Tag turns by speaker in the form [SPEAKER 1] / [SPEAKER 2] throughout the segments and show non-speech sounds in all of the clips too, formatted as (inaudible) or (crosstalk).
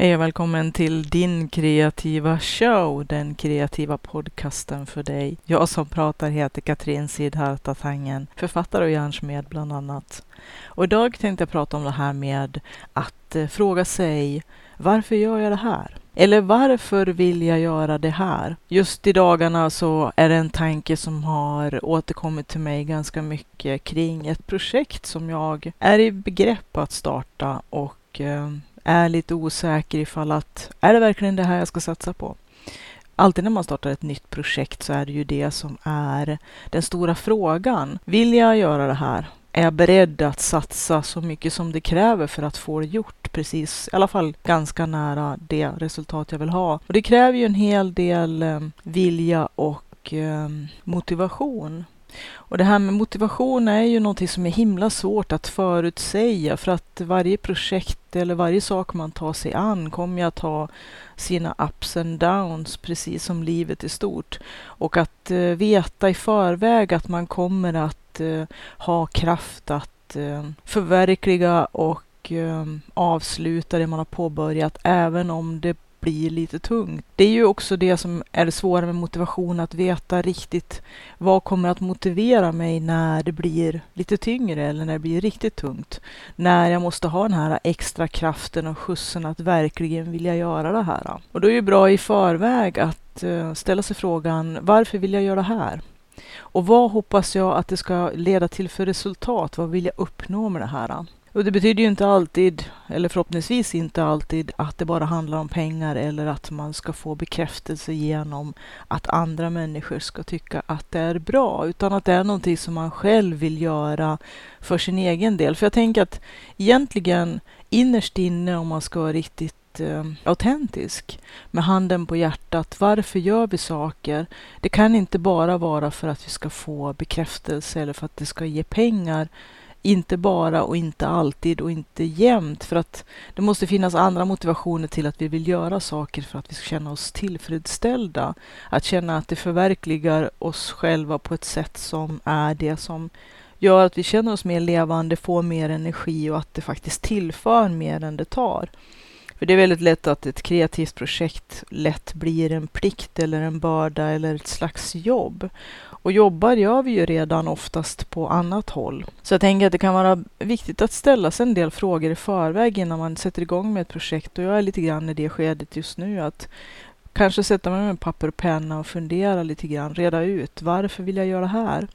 [SPEAKER 1] Hej och välkommen till din kreativa show, den kreativa podcasten för dig. Jag som pratar heter Katrin Sidharta Tangen, författare och hjärnsmed bland annat. Och idag tänkte jag prata om det här med att eh, fråga sig varför gör jag det här? Eller varför vill jag göra det här? Just i dagarna så är det en tanke som har återkommit till mig ganska mycket kring ett projekt som jag är i begrepp att starta och eh, är lite osäker ifall att är det verkligen det här jag ska satsa på? Alltid när man startar ett nytt projekt så är det ju det som är den stora frågan. Vill jag göra det här? Är jag beredd att satsa så mycket som det kräver för att få det gjort? Precis, i alla fall ganska nära det resultat jag vill ha. Och det kräver ju en hel del eh, vilja och eh, motivation. Och det här med motivation är ju någonting som är himla svårt att förutsäga för att varje projekt eller varje sak man tar sig an kommer ju att ha sina ups and downs precis som livet i stort. Och att eh, veta i förväg att man kommer att eh, ha kraft att eh, förverkliga och eh, avsluta det man har påbörjat även om det blir lite tungt. Det är ju också det som är det svåra med motivation, att veta riktigt vad kommer att motivera mig när det blir lite tyngre eller när det blir riktigt tungt. När jag måste ha den här extra kraften och skjutsen att verkligen vilja göra det här. Och då är det bra i förväg att eh, ställa sig frågan, varför vill jag göra det här? Och vad hoppas jag att det ska leda till för resultat? Vad vill jag uppnå med det här? Och det betyder ju inte alltid, eller förhoppningsvis inte alltid, att det bara handlar om pengar eller att man ska få bekräftelse genom att andra människor ska tycka att det är bra, utan att det är någonting som man själv vill göra för sin egen del. För jag tänker att egentligen innerst inne, om man ska vara riktigt eh, autentisk, med handen på hjärtat, varför gör vi saker? Det kan inte bara vara för att vi ska få bekräftelse eller för att det ska ge pengar, inte bara och inte alltid och inte jämt. För att det måste finnas andra motivationer till att vi vill göra saker för att vi ska känna oss tillfredsställda. Att känna att det förverkligar oss själva på ett sätt som är det som gör att vi känner oss mer levande, får mer energi och att det faktiskt tillför mer än det tar. För det är väldigt lätt att ett kreativt projekt lätt blir en plikt eller en börda eller ett slags jobb. Och jobbar gör vi ju redan oftast på annat håll. Så jag tänker att det kan vara viktigt att ställa sig en del frågor i förväg innan man sätter igång med ett projekt. Och jag är lite grann i det skedet just nu att kanske sätta mig med papper och penna och fundera lite grann, reda ut varför vill jag göra det här?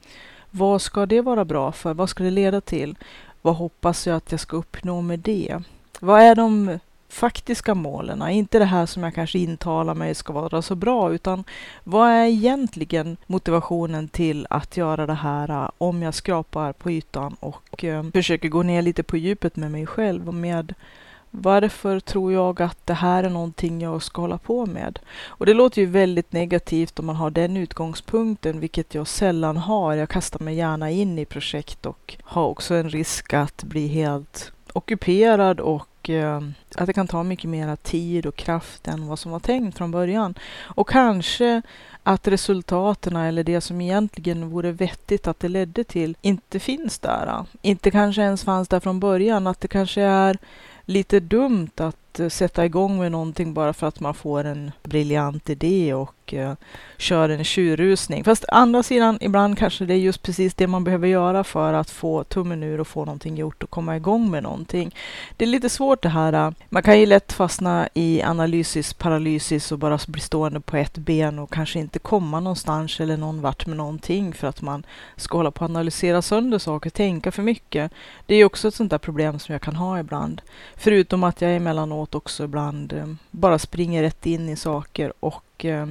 [SPEAKER 1] Vad ska det vara bra för? Vad ska det leda till? Vad hoppas jag att jag ska uppnå med det? Vad är de faktiska målen, inte det här som jag kanske intalar mig ska vara så bra, utan vad är egentligen motivationen till att göra det här äh, om jag skrapar på ytan och eh, försöker gå ner lite på djupet med mig själv och med varför tror jag att det här är någonting jag ska hålla på med? Och det låter ju väldigt negativt om man har den utgångspunkten, vilket jag sällan har. Jag kastar mig gärna in i projekt och har också en risk att bli helt ockuperad och Eh, att det kan ta mycket mer tid och kraft än vad som var tänkt från början. Och kanske att resultaten eller det som egentligen vore vettigt att det ledde till inte finns där. Inte kanske ens fanns där från början. Att det kanske är lite dumt att eh, sätta igång med någonting bara för att man får en briljant idé och uh, kör en tjurrusning. Fast andra sidan, ibland kanske det är just precis det man behöver göra för att få tummen ur och få någonting gjort och komma igång med någonting. Det är lite svårt det här. Eh, man kan ju lätt fastna i analysis, paralysis och bara bli stående på ett ben och kanske inte komma någonstans eller någon vart med någonting för att man ska hålla på att analysera sönder saker, tänka för mycket. Det är också ett sånt där problem som jag kan ha ibland. Förutom att jag emellanåt också ibland eh, bara springer rätt in i saker och och eh,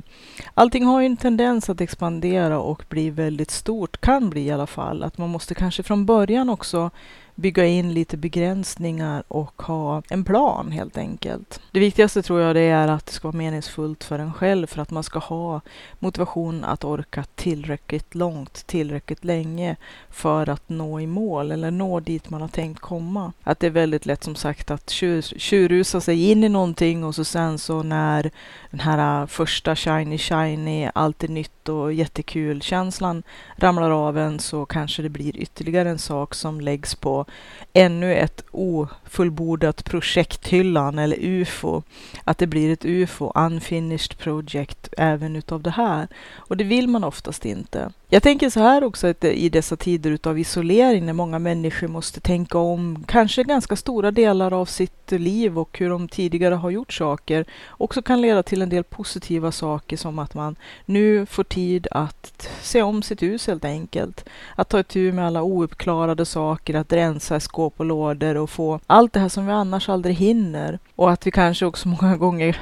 [SPEAKER 1] allting har ju en tendens att expandera och bli väldigt stort, kan bli i alla fall. Att man måste kanske från början också bygga in lite begränsningar och ha en plan helt enkelt. Det viktigaste tror jag det är att det ska vara meningsfullt för en själv för att man ska ha motivation att orka tillräckligt långt, tillräckligt länge för att nå i mål eller nå dit man har tänkt komma. Att det är väldigt lätt som sagt att tjur, tjurrusa sig in i någonting och så sen så när den här äh, första shiny shiny, allt är nytt och jättekul känslan ramlar av en så kanske det blir ytterligare en sak som läggs på på ännu ett ofullbordat projekthyllan eller UFO. Att det blir ett UFO, unfinished project, även utav det här. Och det vill man oftast inte. Jag tänker så här också att i dessa tider utav isolering när många människor måste tänka om kanske ganska stora delar av sitt liv och hur de tidigare har gjort saker också kan leda till en del positiva saker som att man nu får tid att se om sitt hus helt enkelt. Att ta itu med alla ouppklarade saker, att rensa skåp och lådor och få allt det här som vi annars aldrig hinner. Och att vi kanske också (laughs) många gånger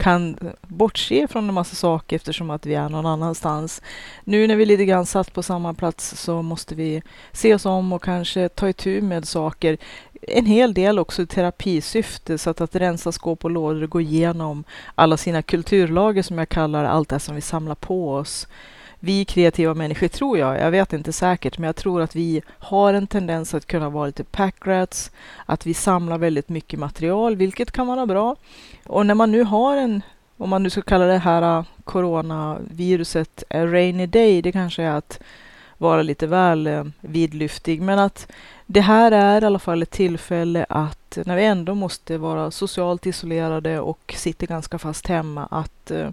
[SPEAKER 1] kan bortse från en massa saker eftersom att vi är någon annanstans. Nu när vi lite grann satt på samma plats så måste vi se oss om och kanske ta itu med saker. En hel del också i terapisyfte, så att, att rensa skåp och lådor och gå igenom alla sina kulturlager som jag kallar allt det som vi samlar på oss vi kreativa människor, tror jag, jag vet inte säkert, men jag tror att vi har en tendens att kunna vara lite packrats, att vi samlar väldigt mycket material, vilket kan vara bra. Och när man nu har en, om man nu ska kalla det här äh, coronaviruset a rainy day, det kanske är att vara lite väl eh, vidlyftig, men att det här är i alla fall ett tillfälle att när vi ändå måste vara socialt isolerade och sitter ganska fast hemma, att eh,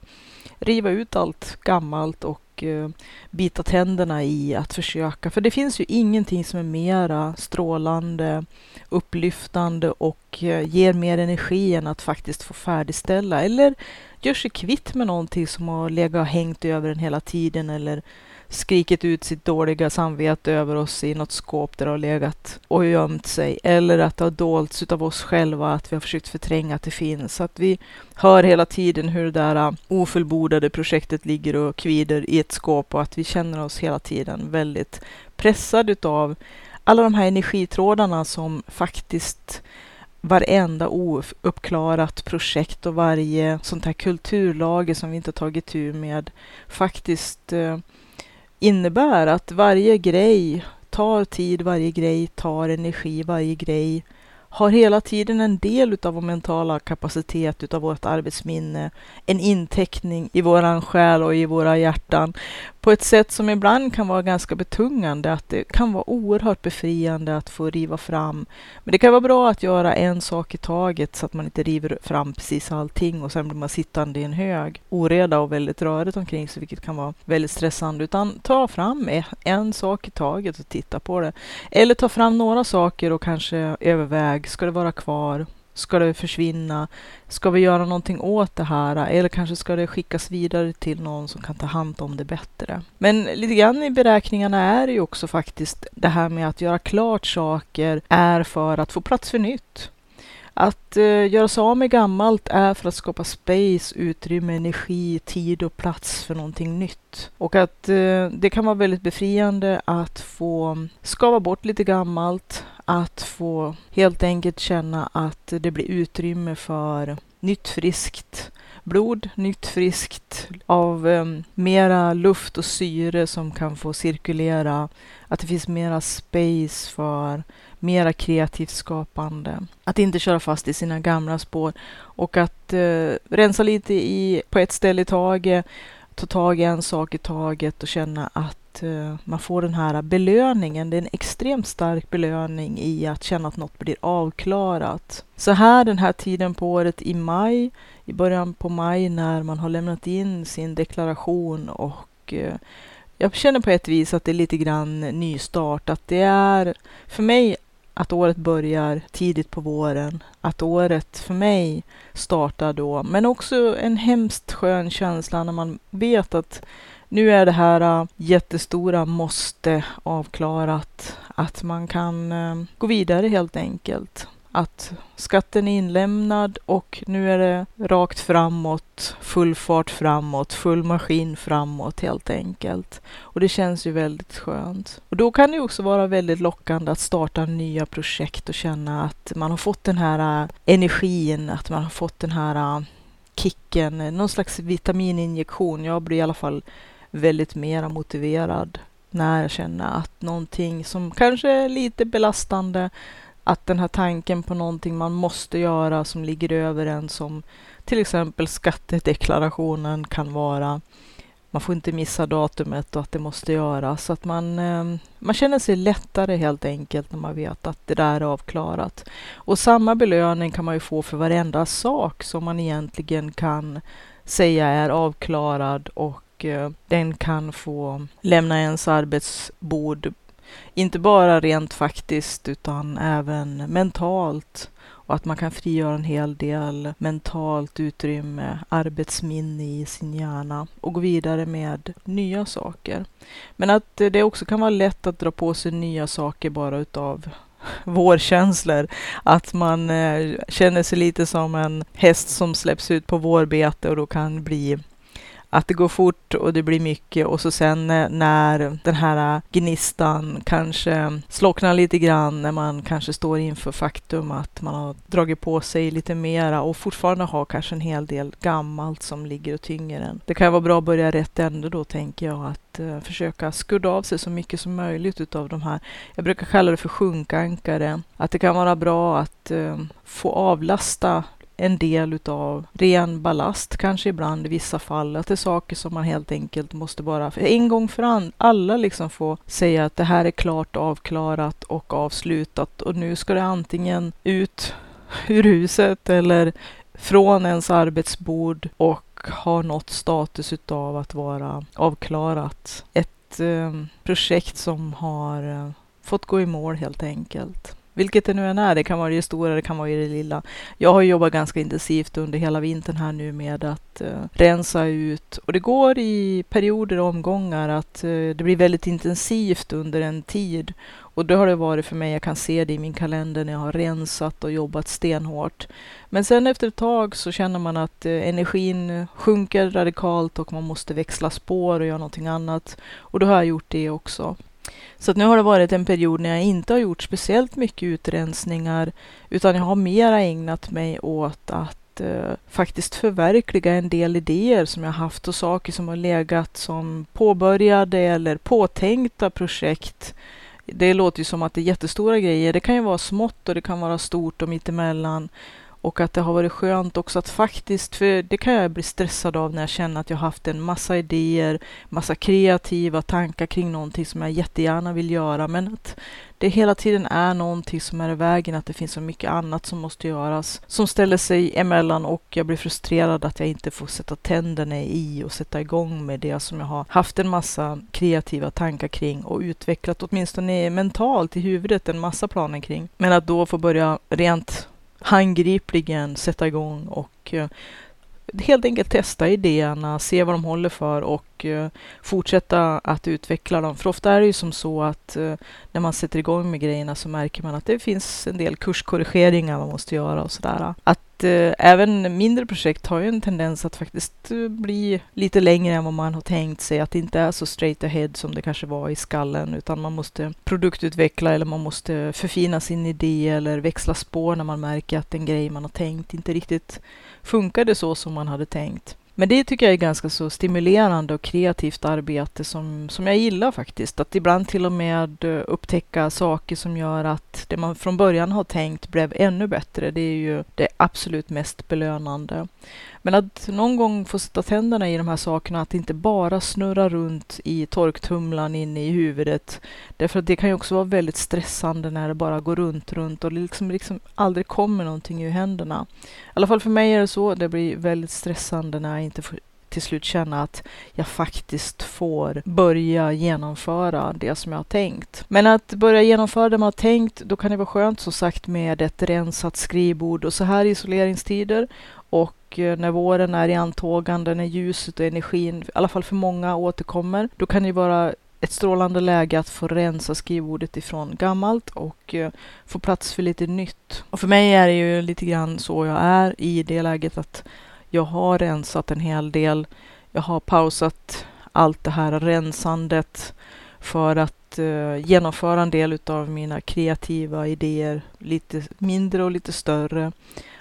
[SPEAKER 1] riva ut allt gammalt och eh, bita tänderna i att försöka. För det finns ju ingenting som är mera strålande, upplyftande och ger mer energi än att faktiskt få färdigställa eller gör sig kvitt med någonting som har legat och hängt över en hela tiden eller skrikit ut sitt dåliga samvete över oss i något skåp där det har legat och gömt sig. Eller att det har dolts av oss själva, att vi har försökt förtränga att det finns. Så att vi hör hela tiden hur det där äh, ofullbordade projektet ligger och kvider i ett skåp och att vi känner oss hela tiden väldigt pressade utav alla de här energitrådarna som faktiskt varenda ouppklarat projekt och varje sånt här kulturlager som vi inte tagit tur med faktiskt eh, innebär att varje grej tar tid, varje grej tar energi, varje grej har hela tiden en del av vår mentala kapacitet, utav vårt arbetsminne, en inteckning i våran själ och i våra hjärtan på ett sätt som ibland kan vara ganska betungande, att det kan vara oerhört befriande att få riva fram. Men det kan vara bra att göra en sak i taget så att man inte river fram precis allting och sen blir man sittande i en hög oreda och väldigt rörigt omkring sig, vilket kan vara väldigt stressande. Utan ta fram e-, en sak i taget och titta på det. Eller ta fram några saker och kanske överväg, ska det vara kvar? Ska det försvinna? Ska vi göra någonting åt det här? Eller kanske ska det skickas vidare till någon som kan ta hand om det bättre? Men lite grann i beräkningarna är det ju också faktiskt det här med att göra klart saker är för att få plats för nytt. Att eh, göra sig av med gammalt är för att skapa space, utrymme, energi, tid och plats för någonting nytt. Och att eh, det kan vara väldigt befriande att få skava bort lite gammalt, att få helt enkelt känna att det blir utrymme för nytt friskt blod, nytt friskt av eh, mera luft och syre som kan få cirkulera. Att det finns mera space för mera kreativt skapande. Att inte köra fast i sina gamla spår och att eh, rensa lite i, på ett ställe i taget, ta tag i en sak i taget och känna att eh, man får den här belöningen. Det är en extremt stark belöning i att känna att något blir avklarat. Så här den här tiden på året i maj, i början på maj när man har lämnat in sin deklaration och eh, jag känner på ett vis att det är lite grann nystart. Att det är, för mig att året börjar tidigt på våren, att året för mig startar då, men också en hemskt skön känsla när man vet att nu är det här äh, jättestora måste avklarat, att man kan äh, gå vidare helt enkelt att skatten är inlämnad och nu är det rakt framåt, full fart framåt, full maskin framåt helt enkelt. Och det känns ju väldigt skönt. Och då kan det också vara väldigt lockande att starta nya projekt och känna att man har fått den här äh, energin, att man har fått den här äh, kicken, någon slags vitamininjektion. Jag blir i alla fall väldigt mera motiverad när jag känner att någonting som kanske är lite belastande att den här tanken på någonting man måste göra som ligger över en som till exempel skattedeklarationen kan vara man får inte missa datumet och att det måste göras. Så att man, ehm, man känner sig lättare helt enkelt när man vet att det där är avklarat. Och samma belöning kan man ju få för varenda sak som man egentligen kan säga är avklarad och eh, den kan få lämna ens arbetsbord inte bara rent faktiskt utan även mentalt och att man kan frigöra en hel del mentalt utrymme, arbetsminne i sin hjärna och gå vidare med nya saker. Men att det också kan vara lätt att dra på sig nya saker bara utav (laughs) vårkänslor. Att man eh, känner sig lite som en häst som släpps ut på vårbete och då kan bli att det går fort och det blir mycket. Och så sen eh, när den här eh, gnistan kanske slocknar lite grann när man kanske står inför faktum att man har dragit på sig lite mera och fortfarande har kanske en hel del gammalt som ligger och tynger en. Det kan vara bra att börja rätt ände då tänker jag att uh, försöka skudda av sig så mycket som möjligt utav de här, jag brukar kalla det för sjunkankare, att det kan vara bra att uh, få avlasta en del utav ren ballast kanske ibland i vissa fall. Att det är saker som man helt enkelt måste bara för en gång för alla liksom få säga att det här är klart avklarat och avslutat och nu ska det antingen ut ur huset eller från ens arbetsbord och ha nått status utav att vara avklarat. Ett eh, projekt som har eh, fått gå i mål helt enkelt. Vilket det nu än är, det kan vara i det stora, det kan vara i det lilla. Jag har jobbat ganska intensivt under hela vintern här nu med att eh, rensa ut och det går i perioder och omgångar att eh, det blir väldigt intensivt under en tid och det har det varit för mig. Jag kan se det i min kalender när jag har rensat och jobbat stenhårt. Men sen efter ett tag så känner man att eh, energin sjunker radikalt och man måste växla spår och göra någonting annat. Och då har jag gjort det också. Så nu har det varit en period när jag inte har gjort speciellt mycket utrensningar utan jag har mera ägnat mig åt att eh, faktiskt förverkliga en del idéer som jag haft och saker som har legat som påbörjade eller påtänkta projekt. Det låter ju som att det är jättestora grejer. Det kan ju vara smått och det kan vara stort och mittemellan. Och att det har varit skönt också att faktiskt, för det kan jag bli stressad av när jag känner att jag haft en massa idéer, massa kreativa tankar kring någonting som jag jättegärna vill göra, men att det hela tiden är någonting som är i vägen, att det finns så mycket annat som måste göras, som ställer sig emellan och jag blir frustrerad att jag inte får sätta tänderna i och sätta igång med det som jag har haft en massa kreativa tankar kring och utvecklat åtminstone mentalt i huvudet en massa planer kring. Men att då få börja rent handgripligen sätta igång och eh, helt enkelt testa idéerna, se vad de håller för och eh, fortsätta att utveckla dem. För ofta är det ju som så att eh, när man sätter igång med grejerna så märker man att det finns en del kurskorrigeringar man måste göra och sådär. Att eh, även mindre projekt har ju en tendens att faktiskt eh, bli lite längre än vad man har tänkt sig. Att det inte är så straight ahead som det kanske var i skallen utan man måste produktutveckla eller man måste förfina sin idé eller växla spår när man märker att en grej man har tänkt inte riktigt funkade så som man hade tänkt. Men det tycker jag är ganska så stimulerande och kreativt arbete som, som jag gillar faktiskt. Att ibland till och med eh, upptäcka saker som gör att det man från början har tänkt blev ännu bättre. Det är ju det absolut mest belönande. Men att någon gång få sätta tänderna i de här sakerna, att inte bara snurra runt i torktumlaren inne i huvudet. Därför att det kan ju också vara väldigt stressande när det bara går runt, runt och det liksom, liksom aldrig kommer någonting ur händerna. I alla fall för mig är det så. Det blir väldigt stressande när jag inte får till slut känna att jag faktiskt får börja genomföra det som jag har tänkt. Men att börja genomföra det man har tänkt, då kan det vara skönt som sagt med ett rensat skrivbord och så här i isoleringstider och och eh, när våren är i antågande, när ljuset och energin, i alla fall för många, återkommer, då kan det vara ett strålande läge att få rensa skrivbordet ifrån gammalt och eh, få plats för lite nytt. Och för mig är det ju lite grann så jag är i det läget att jag har rensat en hel del. Jag har pausat allt det här rensandet för att uh, genomföra en del av mina kreativa idéer, lite mindre och lite större.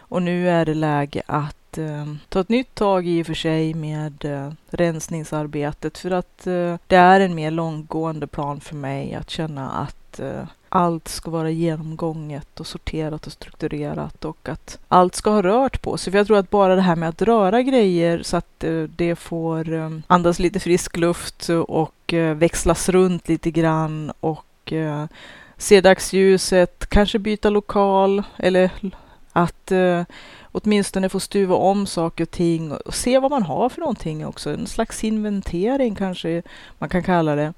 [SPEAKER 1] Och nu är det läge att eh, ta ett nytt tag i och för sig med eh, rensningsarbetet för att eh, det är en mer långgående plan för mig att känna att eh, allt ska vara genomgånget och sorterat och strukturerat och att allt ska ha rört på sig. För jag tror att bara det här med att röra grejer så att eh, det får eh, andas lite frisk luft och växlas runt lite grann och se dagsljuset, kanske byta lokal eller att eh, åtminstone få stuva om saker och ting och se vad man har för någonting också. En slags inventering kanske man kan kalla det,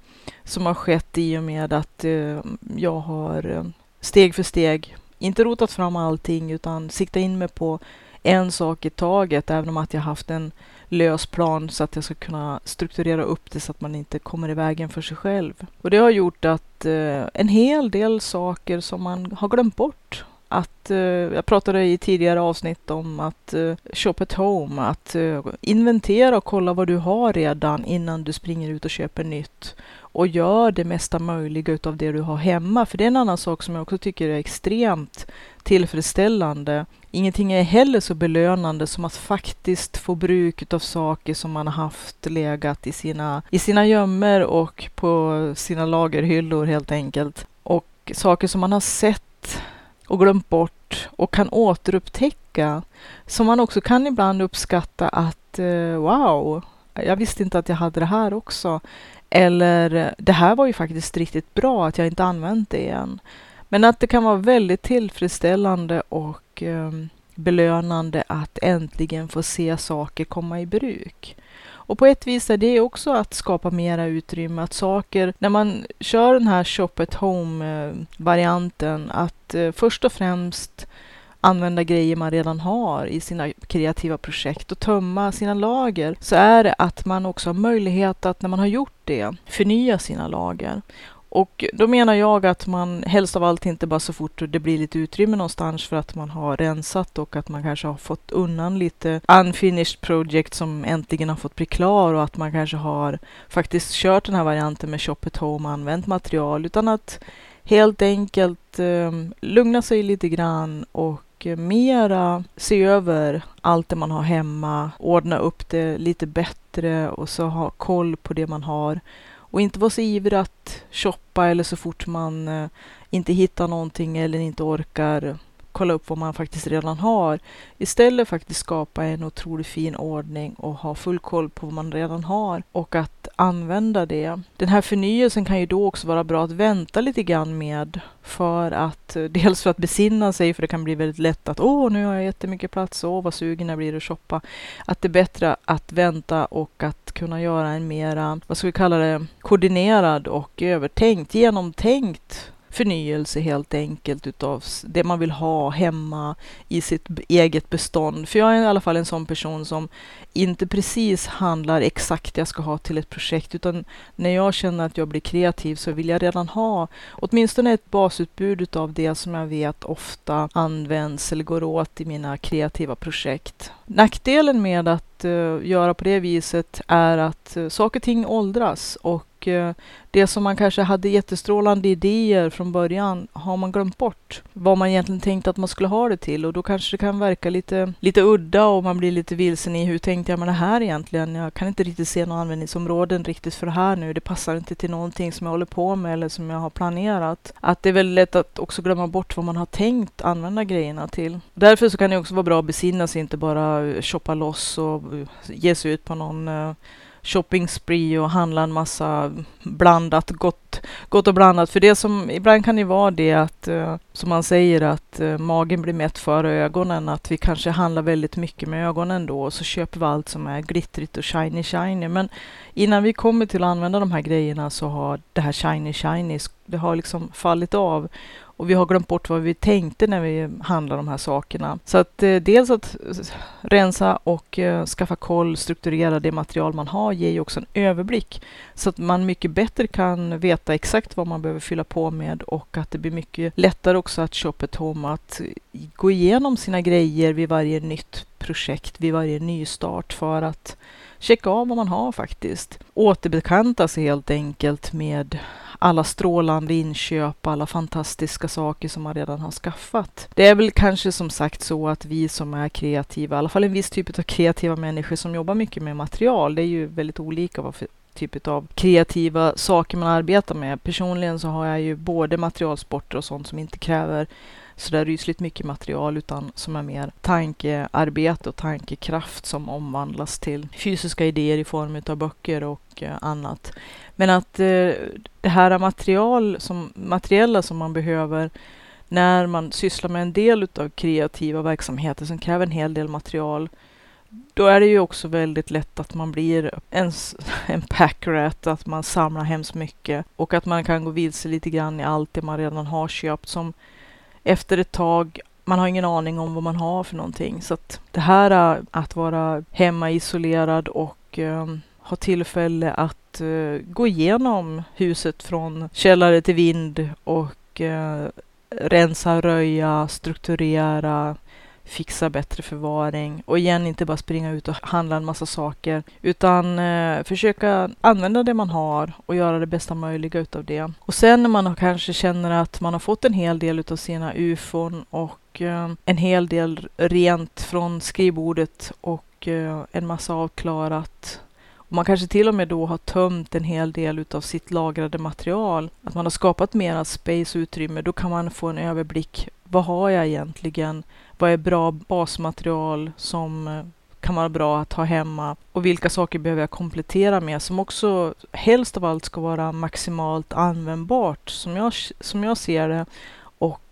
[SPEAKER 1] som har skett i och med att eh, jag har eh, steg för steg, inte rotat fram allting utan siktat in mig på en sak i taget, även om att jag haft en lös plan så att jag ska kunna strukturera upp det så att man inte kommer i vägen för sig själv. Och det har gjort att eh, en hel del saker som man har glömt bort att, eh, jag pratade i tidigare avsnitt om att eh, shop at home, att eh, inventera och kolla vad du har redan innan du springer ut och köper nytt. Och gör det mesta möjliga utav det du har hemma. För det är en annan sak som jag också tycker är extremt tillfredsställande. Ingenting är heller så belönande som att faktiskt få bruk utav saker som man har haft legat i sina, i sina gömmer och på sina lagerhyllor helt enkelt. Och saker som man har sett och glömt bort och kan återupptäcka. Som man också kan ibland uppskatta att eh, wow, jag visste inte att jag hade det här också. Eller det här var ju faktiskt riktigt bra att jag inte använt det än. Men att det kan vara väldigt tillfredsställande och eh, belönande att äntligen få se saker komma i bruk. Och på ett vis är det också att skapa mera utrymme, att saker, när man kör den här shop at home-varianten, att eh, först och främst använda grejer man redan har i sina kreativa projekt och tömma sina lager, så är det att man också har möjlighet att när man har gjort det förnya sina lager. Och då menar jag att man helst av allt inte bara så fort det blir lite utrymme någonstans för att man har rensat och att man kanske har fått undan lite unfinished project som äntligen har fått bli klar och att man kanske har faktiskt kört den här varianten med shop at home och använt material utan att helt enkelt eh, lugna sig lite grann och mera se över allt det man har hemma, ordna upp det lite bättre och så ha koll på det man har och inte vara så ivrig att shoppa eller så fort man eh, inte hittar någonting eller inte orkar kolla upp vad man faktiskt redan har. Istället faktiskt skapa en otroligt fin ordning och ha full koll på vad man redan har och att använda det. Den här förnyelsen kan ju då också vara bra att vänta lite grann med för att eh, dels för att besinna sig, för det kan bli väldigt lätt att åh, nu har jag jättemycket plats, åh, vad sugen jag blir att shoppa. Att det är bättre att vänta och att kunna göra en mera, vad ska vi kalla det, koordinerad och övertänkt, genomtänkt förnyelse helt enkelt utav det man vill ha hemma i sitt eget bestånd. För jag är i alla fall en sån person som inte precis handlar exakt det jag ska ha till ett projekt, utan när jag känner att jag blir kreativ så vill jag redan ha åtminstone ett basutbud utav det som jag vet ofta används eller går åt i mina kreativa projekt. Nackdelen med att uh, göra på det viset är att uh, saker och ting åldras och och eh, det som man kanske hade jättestrålande idéer från början har man glömt bort vad man egentligen tänkte att man skulle ha det till och då kanske det kan verka lite, lite udda och man blir lite vilsen i hur tänkte jag med det här egentligen? Jag kan inte riktigt se några användningsområden riktigt för det här nu. Det passar inte till någonting som jag håller på med eller som jag har planerat. Att det är väldigt lätt att också glömma bort vad man har tänkt använda grejerna till. Därför så kan det också vara bra att besinna sig, inte bara shoppa loss och ge sig ut på någon eh, shopping spree och handla en massa blandat, gott, gott och blandat. För det som ibland kan det vara det att, eh, som man säger, att eh, magen blir mätt före ögonen. Att vi kanske handlar väldigt mycket med ögonen då och så köper vi allt som är glittrigt och shiny shiny. Men innan vi kommer till att använda de här grejerna så har det här shiny shiny, det har liksom fallit av. Och vi har glömt bort vad vi tänkte när vi handlade de här sakerna. Så att eh, dels att rensa och eh, skaffa koll, strukturera det material man har ger ju också en överblick. Så att man mycket bättre kan veta exakt vad man behöver fylla på med och att det blir mycket lättare också att shop at home, att eh, gå igenom sina grejer vid varje nytt projekt, vid varje nystart för att checka av vad man har faktiskt. Återbekanta sig helt enkelt med alla strålande inköp, alla fantastiska saker som man redan har skaffat. Det är väl kanske som sagt så att vi som är kreativa, i alla fall en viss typ av kreativa människor som jobbar mycket med material, det är ju väldigt olika vad för typ av kreativa saker man arbetar med. Personligen så har jag ju både materialsporter och sånt som inte kräver sådär rysligt mycket material utan som är mer tankearbete och tankekraft som omvandlas till fysiska idéer i form av böcker och eh, annat. Men att eh, det här material som, materiella som man behöver när man sysslar med en del av kreativa verksamheter som kräver en hel del material då är det ju också väldigt lätt att man blir en, (laughs) en packrat, att man samlar hemskt mycket och att man kan gå vilse lite grann i allt det man redan har köpt som efter ett tag man har ingen aning om vad man har för någonting. Så att det här äh, att vara hemma isolerad och ähm, ha tillfälle att äh, gå igenom huset från källare till vind och äh, rensa, röja, strukturera, fixa bättre förvaring och igen inte bara springa ut och handla en massa saker utan eh, försöka använda det man har och göra det bästa möjliga utav det. Och sen när man kanske känner att man har fått en hel del utav sina ufon och eh, en hel del rent från skrivbordet och eh, en massa avklarat man kanske till och med då har tömt en hel del utav sitt lagrade material. Att man har skapat mera space och utrymme. Då kan man få en överblick. Vad har jag egentligen? Vad är bra basmaterial som eh, kan vara bra att ha hemma. Och vilka saker behöver jag komplettera med som också helst av allt ska vara maximalt användbart. Som jag, som jag ser det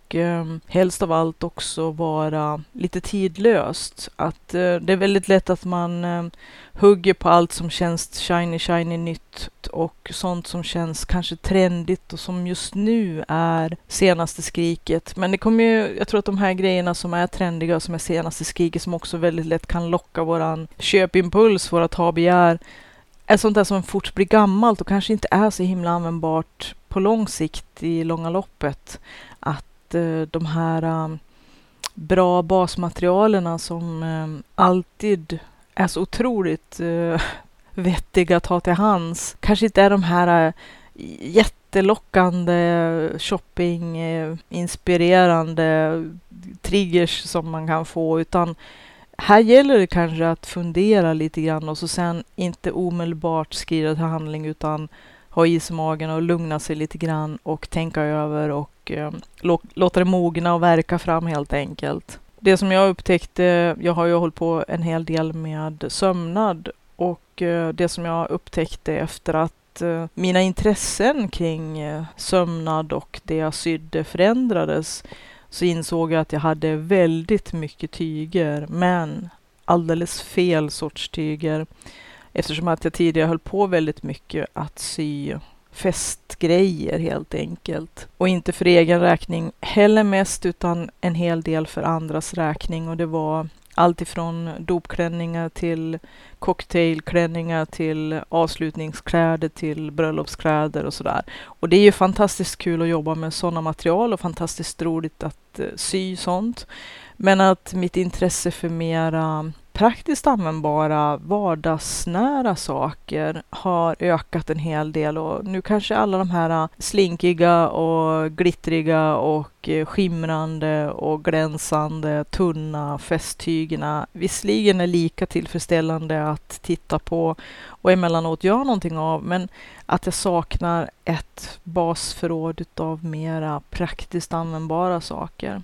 [SPEAKER 1] och eh, helst av allt också vara lite tidlöst. Att eh, det är väldigt lätt att man eh, hugger på allt som känns shiny, shiny nytt och sånt som känns kanske trendigt och som just nu är senaste skriket. Men det kommer ju, jag tror att de här grejerna som är trendiga och som är senaste skriket som också väldigt lätt kan locka våran köpimpuls, våra ta-begär, är sånt där som fort blir gammalt och kanske inte är så himla användbart på lång sikt i långa loppet. Att eh, de här um, bra basmaterialen som ehm, alltid är så otroligt eh, (laughs) vettiga att ha till hands. Kanske inte är de här eh, jättelockande shoppinginspirerande eh, triggers som man kan få, utan här gäller det kanske att fundera lite grann och så sen inte omedelbart skrida till handling utan ha is i magen och lugna sig lite grann och tänka över och eh, låta det mogna och verka fram helt enkelt. Det som jag upptäckte, jag har ju hållit på en hel del med sömnad och eh, det som jag upptäckte efter att eh, mina intressen kring eh, sömnad och det jag sydde förändrades så insåg jag att jag hade väldigt mycket tyger men alldeles fel sorts tyger eftersom att jag tidigare höll på väldigt mycket att sy festgrejer helt enkelt. Och inte för egen räkning heller mest utan en hel del för andras räkning och det var allt ifrån dopklänningar till cocktailklänningar till avslutningskläder till bröllopskläder och sådär. Och det är ju fantastiskt kul att jobba med sådana material och fantastiskt roligt att eh, sy sånt. Men att mitt intresse för mera praktiskt användbara vardagsnära saker har ökat en hel del och nu kanske alla de här äh, slinkiga och glittriga och äh, skimrande och glänsande tunna festtygerna visserligen är lika tillfredsställande att titta på och emellanåt göra någonting av men att jag saknar ett basförråd av mera praktiskt användbara saker.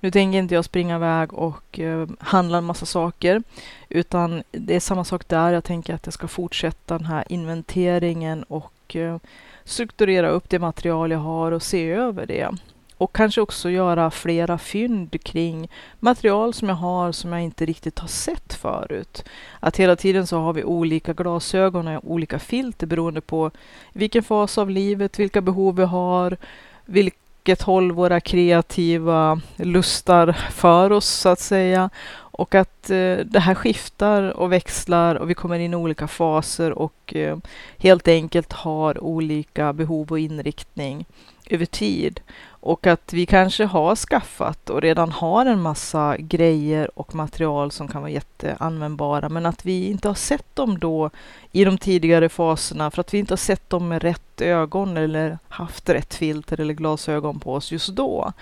[SPEAKER 1] Nu tänker inte jag springa iväg och eh, handla en massa saker, utan det är samma sak där. Jag tänker att jag ska fortsätta den här inventeringen och eh, strukturera upp det material jag har och se över det. Och kanske också göra flera fynd kring material som jag har som jag inte riktigt har sett förut. Att hela tiden så har vi olika glasögon och olika filter beroende på vilken fas av livet, vilka behov vi har, vilka vilket håll våra kreativa lustar för oss så att säga. Och att eh, det här skiftar och växlar och vi kommer in i olika faser och eh, helt enkelt har olika behov och inriktning över tid. Och att vi kanske har skaffat och redan har en massa grejer och material som kan vara jätteanvändbara, men att vi inte har sett dem då i de tidigare faserna för att vi inte har sett dem med rätt ögon eller haft rätt filter eller glasögon på oss just då.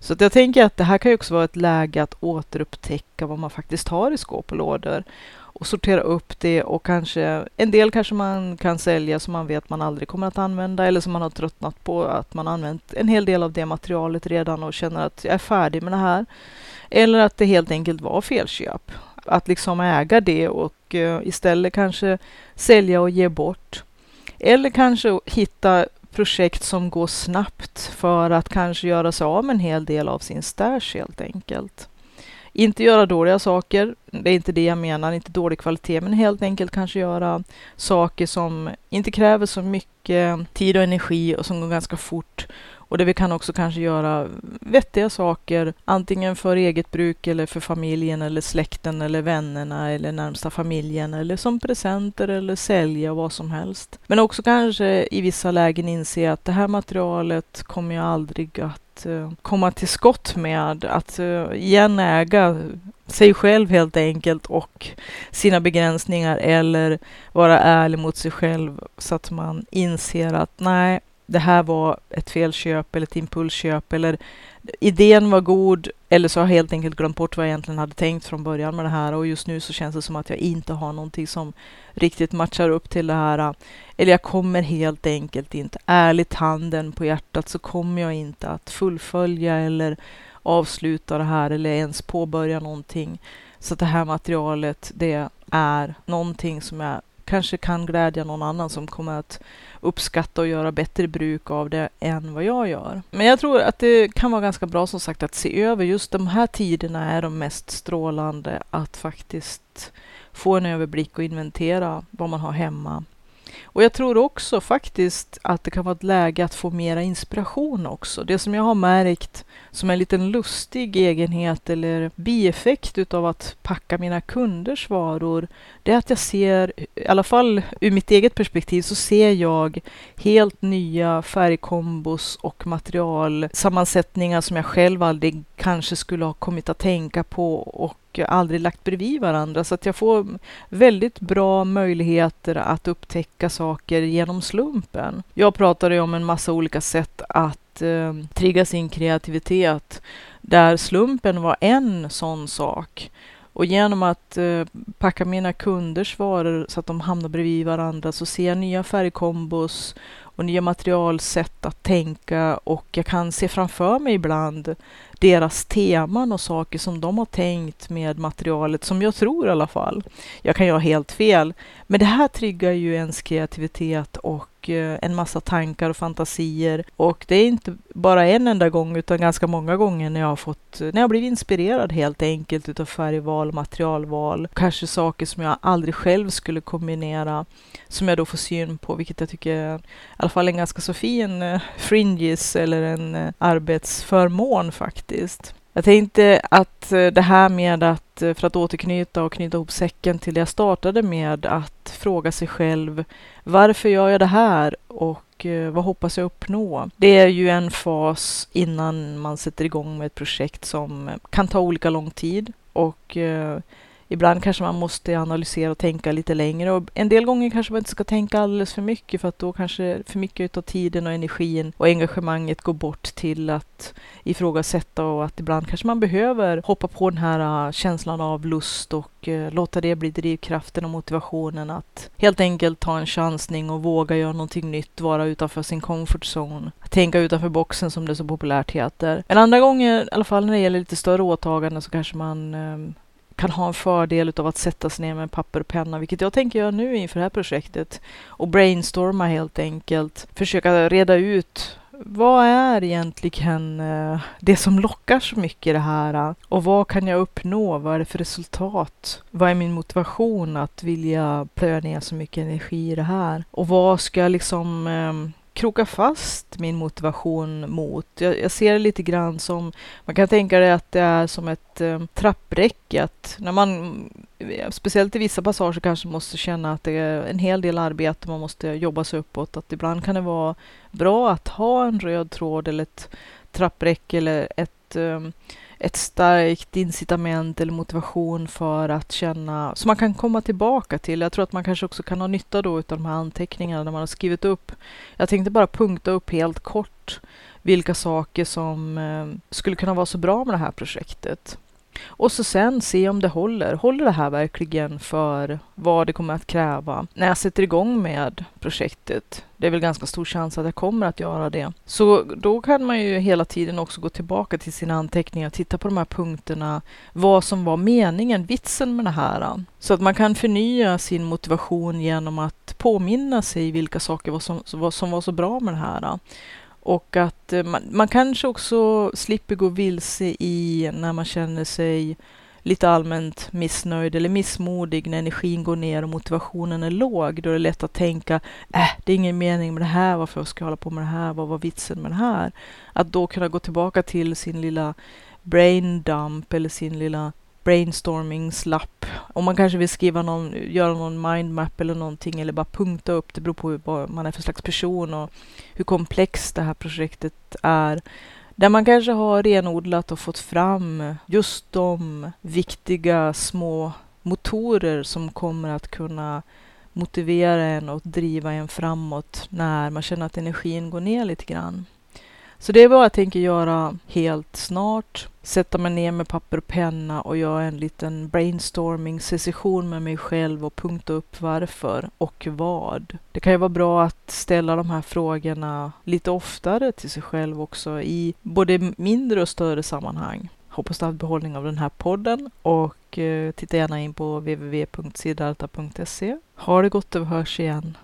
[SPEAKER 1] Så att jag tänker att det här kan ju också vara ett läge att återupptäcka vad man faktiskt har i skåp och lådor och sortera upp det och kanske en del kanske man kan sälja som man vet man aldrig kommer att använda eller som man har tröttnat på att man använt en hel del av det materialet redan och känner att jag är färdig med det här. Eller att det helt enkelt var felköp. Att liksom äga det och eh, istället kanske sälja och ge bort. Eller kanske hitta projekt som går snabbt för att kanske göra sig av med en hel del av sin stash helt enkelt. Inte göra dåliga saker, det är inte det jag menar, inte dålig kvalitet, men helt enkelt kanske göra saker som inte kräver så mycket tid och energi och som går ganska fort. Och där vi kan också kanske göra vettiga saker, antingen för eget bruk eller för familjen eller släkten eller vännerna eller närmsta familjen eller som presenter eller sälja vad som helst. Men också kanske i vissa lägen inse att det här materialet kommer jag aldrig att Eh, komma till skott med, att eh, igen äga sig själv helt enkelt och sina begränsningar eller vara ärlig mot sig själv så att man inser att nej, det här var ett felköp eller ett impulsköp eller idén var god eller så har jag helt enkelt glömt bort vad jag egentligen hade tänkt från början med det här och just nu så känns det som att jag inte har någonting som riktigt matchar upp till det här. Eller jag kommer helt enkelt inte, ärligt handen på hjärtat, så kommer jag inte att fullfölja eller avsluta det här eller ens påbörja någonting. Så det här materialet, det är någonting som jag kanske kan glädja någon annan som kommer att uppskatta och göra bättre bruk av det än vad jag gör. Men jag tror att det kan vara ganska bra som sagt att se över just de här tiderna är de mest strålande att faktiskt få en överblick och inventera vad man har hemma. Och jag tror också faktiskt att det kan vara ett läge att få mera inspiration också. Det som jag har märkt som en liten lustig egenhet eller bieffekt utav att packa mina kunders varor, det är att jag ser, i alla fall ur mitt eget perspektiv, så ser jag helt nya färgkombos och materialsammansättningar som jag själv aldrig kanske skulle ha kommit att tänka på och aldrig lagt bredvid varandra. Så att jag får väldigt bra möjligheter att upptäcka saker genom slumpen. Jag pratade om en massa olika sätt att eh, trigga sin kreativitet där slumpen var en sån sak. Och genom att eh, packa mina kunders varor så att de hamnar bredvid varandra så ser jag nya färgkombos och nya materialsätt att tänka och jag kan se framför mig ibland deras teman och saker som de har tänkt med materialet, som jag tror i alla fall. Jag kan ju ha helt fel, men det här triggar ju ens kreativitet och eh, en massa tankar och fantasier. Och det är inte bara en enda gång utan ganska många gånger när jag har fått, när jag blivit inspirerad helt enkelt utav färgval, materialval, kanske saker som jag aldrig själv skulle kombinera som jag då får syn på, vilket jag tycker är alla fall en ganska så fin fringis fringes eller en eh, arbetsförmån faktiskt. Jag tänkte att eh, det här med att, för att återknyta och knyta ihop säcken till det jag startade med, att fråga sig själv varför gör jag det här och vad hoppas jag uppnå? Det är ju en fas innan man sätter igång med ett projekt som kan ta olika lång tid och ibland kanske man måste analysera och tänka lite längre och en del gånger kanske man inte ska tänka alldeles för mycket för att då kanske för mycket av tiden och energin och engagemanget går bort till att ifrågasätta och att ibland kanske man behöver hoppa på den här äh, känslan av lust och äh, låta det bli drivkraften och motivationen att helt enkelt ta en chansning och våga göra någonting nytt, vara utanför sin comfort zone, tänka utanför boxen som det så populärt heter. Men andra gånger, i alla fall när det gäller lite större åtaganden, så kanske man eh, kan ha en fördel av att sätta sig ner med papper och penna, vilket jag tänker göra nu inför det här projektet. Och brainstorma helt enkelt. Försöka reda ut vad är egentligen eh, det som lockar så mycket i det här? Och vad kan jag uppnå? Vad är det för resultat? Vad är min motivation att vilja plöja ner så mycket energi i det här? Och vad ska jag liksom eh, kroka fast min motivation mot. Jag, jag, ser det lite grann som, man kan tänka det att det är som ett eh, trappräcke, att när man, eh, speciellt i vissa passager kanske måste känna att det är en hel del arbete, man måste jobba sig uppåt, att ibland kan det vara bra att ha en röd tråd eller ett trappräcke eller ett, eh, ett starkt incitament eller motivation för att känna, som man kan komma tillbaka till. Jag tror att man kanske också kan ha nytta då av de här anteckningarna när man har skrivit upp. Jag tänkte bara punkta upp helt kort vilka saker som eh, skulle kunna vara så bra med det här projektet. Och så sen se om det håller. Håller det här verkligen för vad det kommer att kräva när jag sätter igång med projektet? Det är väl ganska stor chans att jag kommer att göra det. Så då kan man ju hela tiden också gå tillbaka till sina anteckningar och titta på de här punkterna. Vad som var meningen, vitsen med det här. Så att man kan förnya sin motivation genom att påminna sig vilka saker som, som var så bra med det här. Och att eh, man, man kanske också slipper gå vilse i när man känner sig lite allmänt missnöjd eller missmodig när energin går ner och motivationen är låg. Då är det lätt att tänka, äh, det är ingen mening med det här, varför ska jag hålla på med det här, vad var vitsen med det här? Att då kunna gå tillbaka till sin lilla brain dump eller sin lilla brainstormingslapp. Om man kanske vill skriva någon, göra någon mindmap eller någonting eller bara punkta upp, det beror på vad man är för slags person och hur komplext det här projektet är. Där man kanske har renodlat och fått fram just de viktiga små motorer som kommer att kunna motivera en och driva en framåt när man känner att energin går ner lite grann. Så det är vad jag tänker göra helt snart. Sätta mig ner med papper och penna och göra en liten brainstorming session med mig själv och punkta upp varför och vad. Det kan ju vara bra att ställa de här frågorna lite oftare till sig själv också i både mindre och större sammanhang. Hoppas du har haft behållning av den här podden och eh, titta gärna in på www.siddharta.se. Ha det gott och vi hörs igen.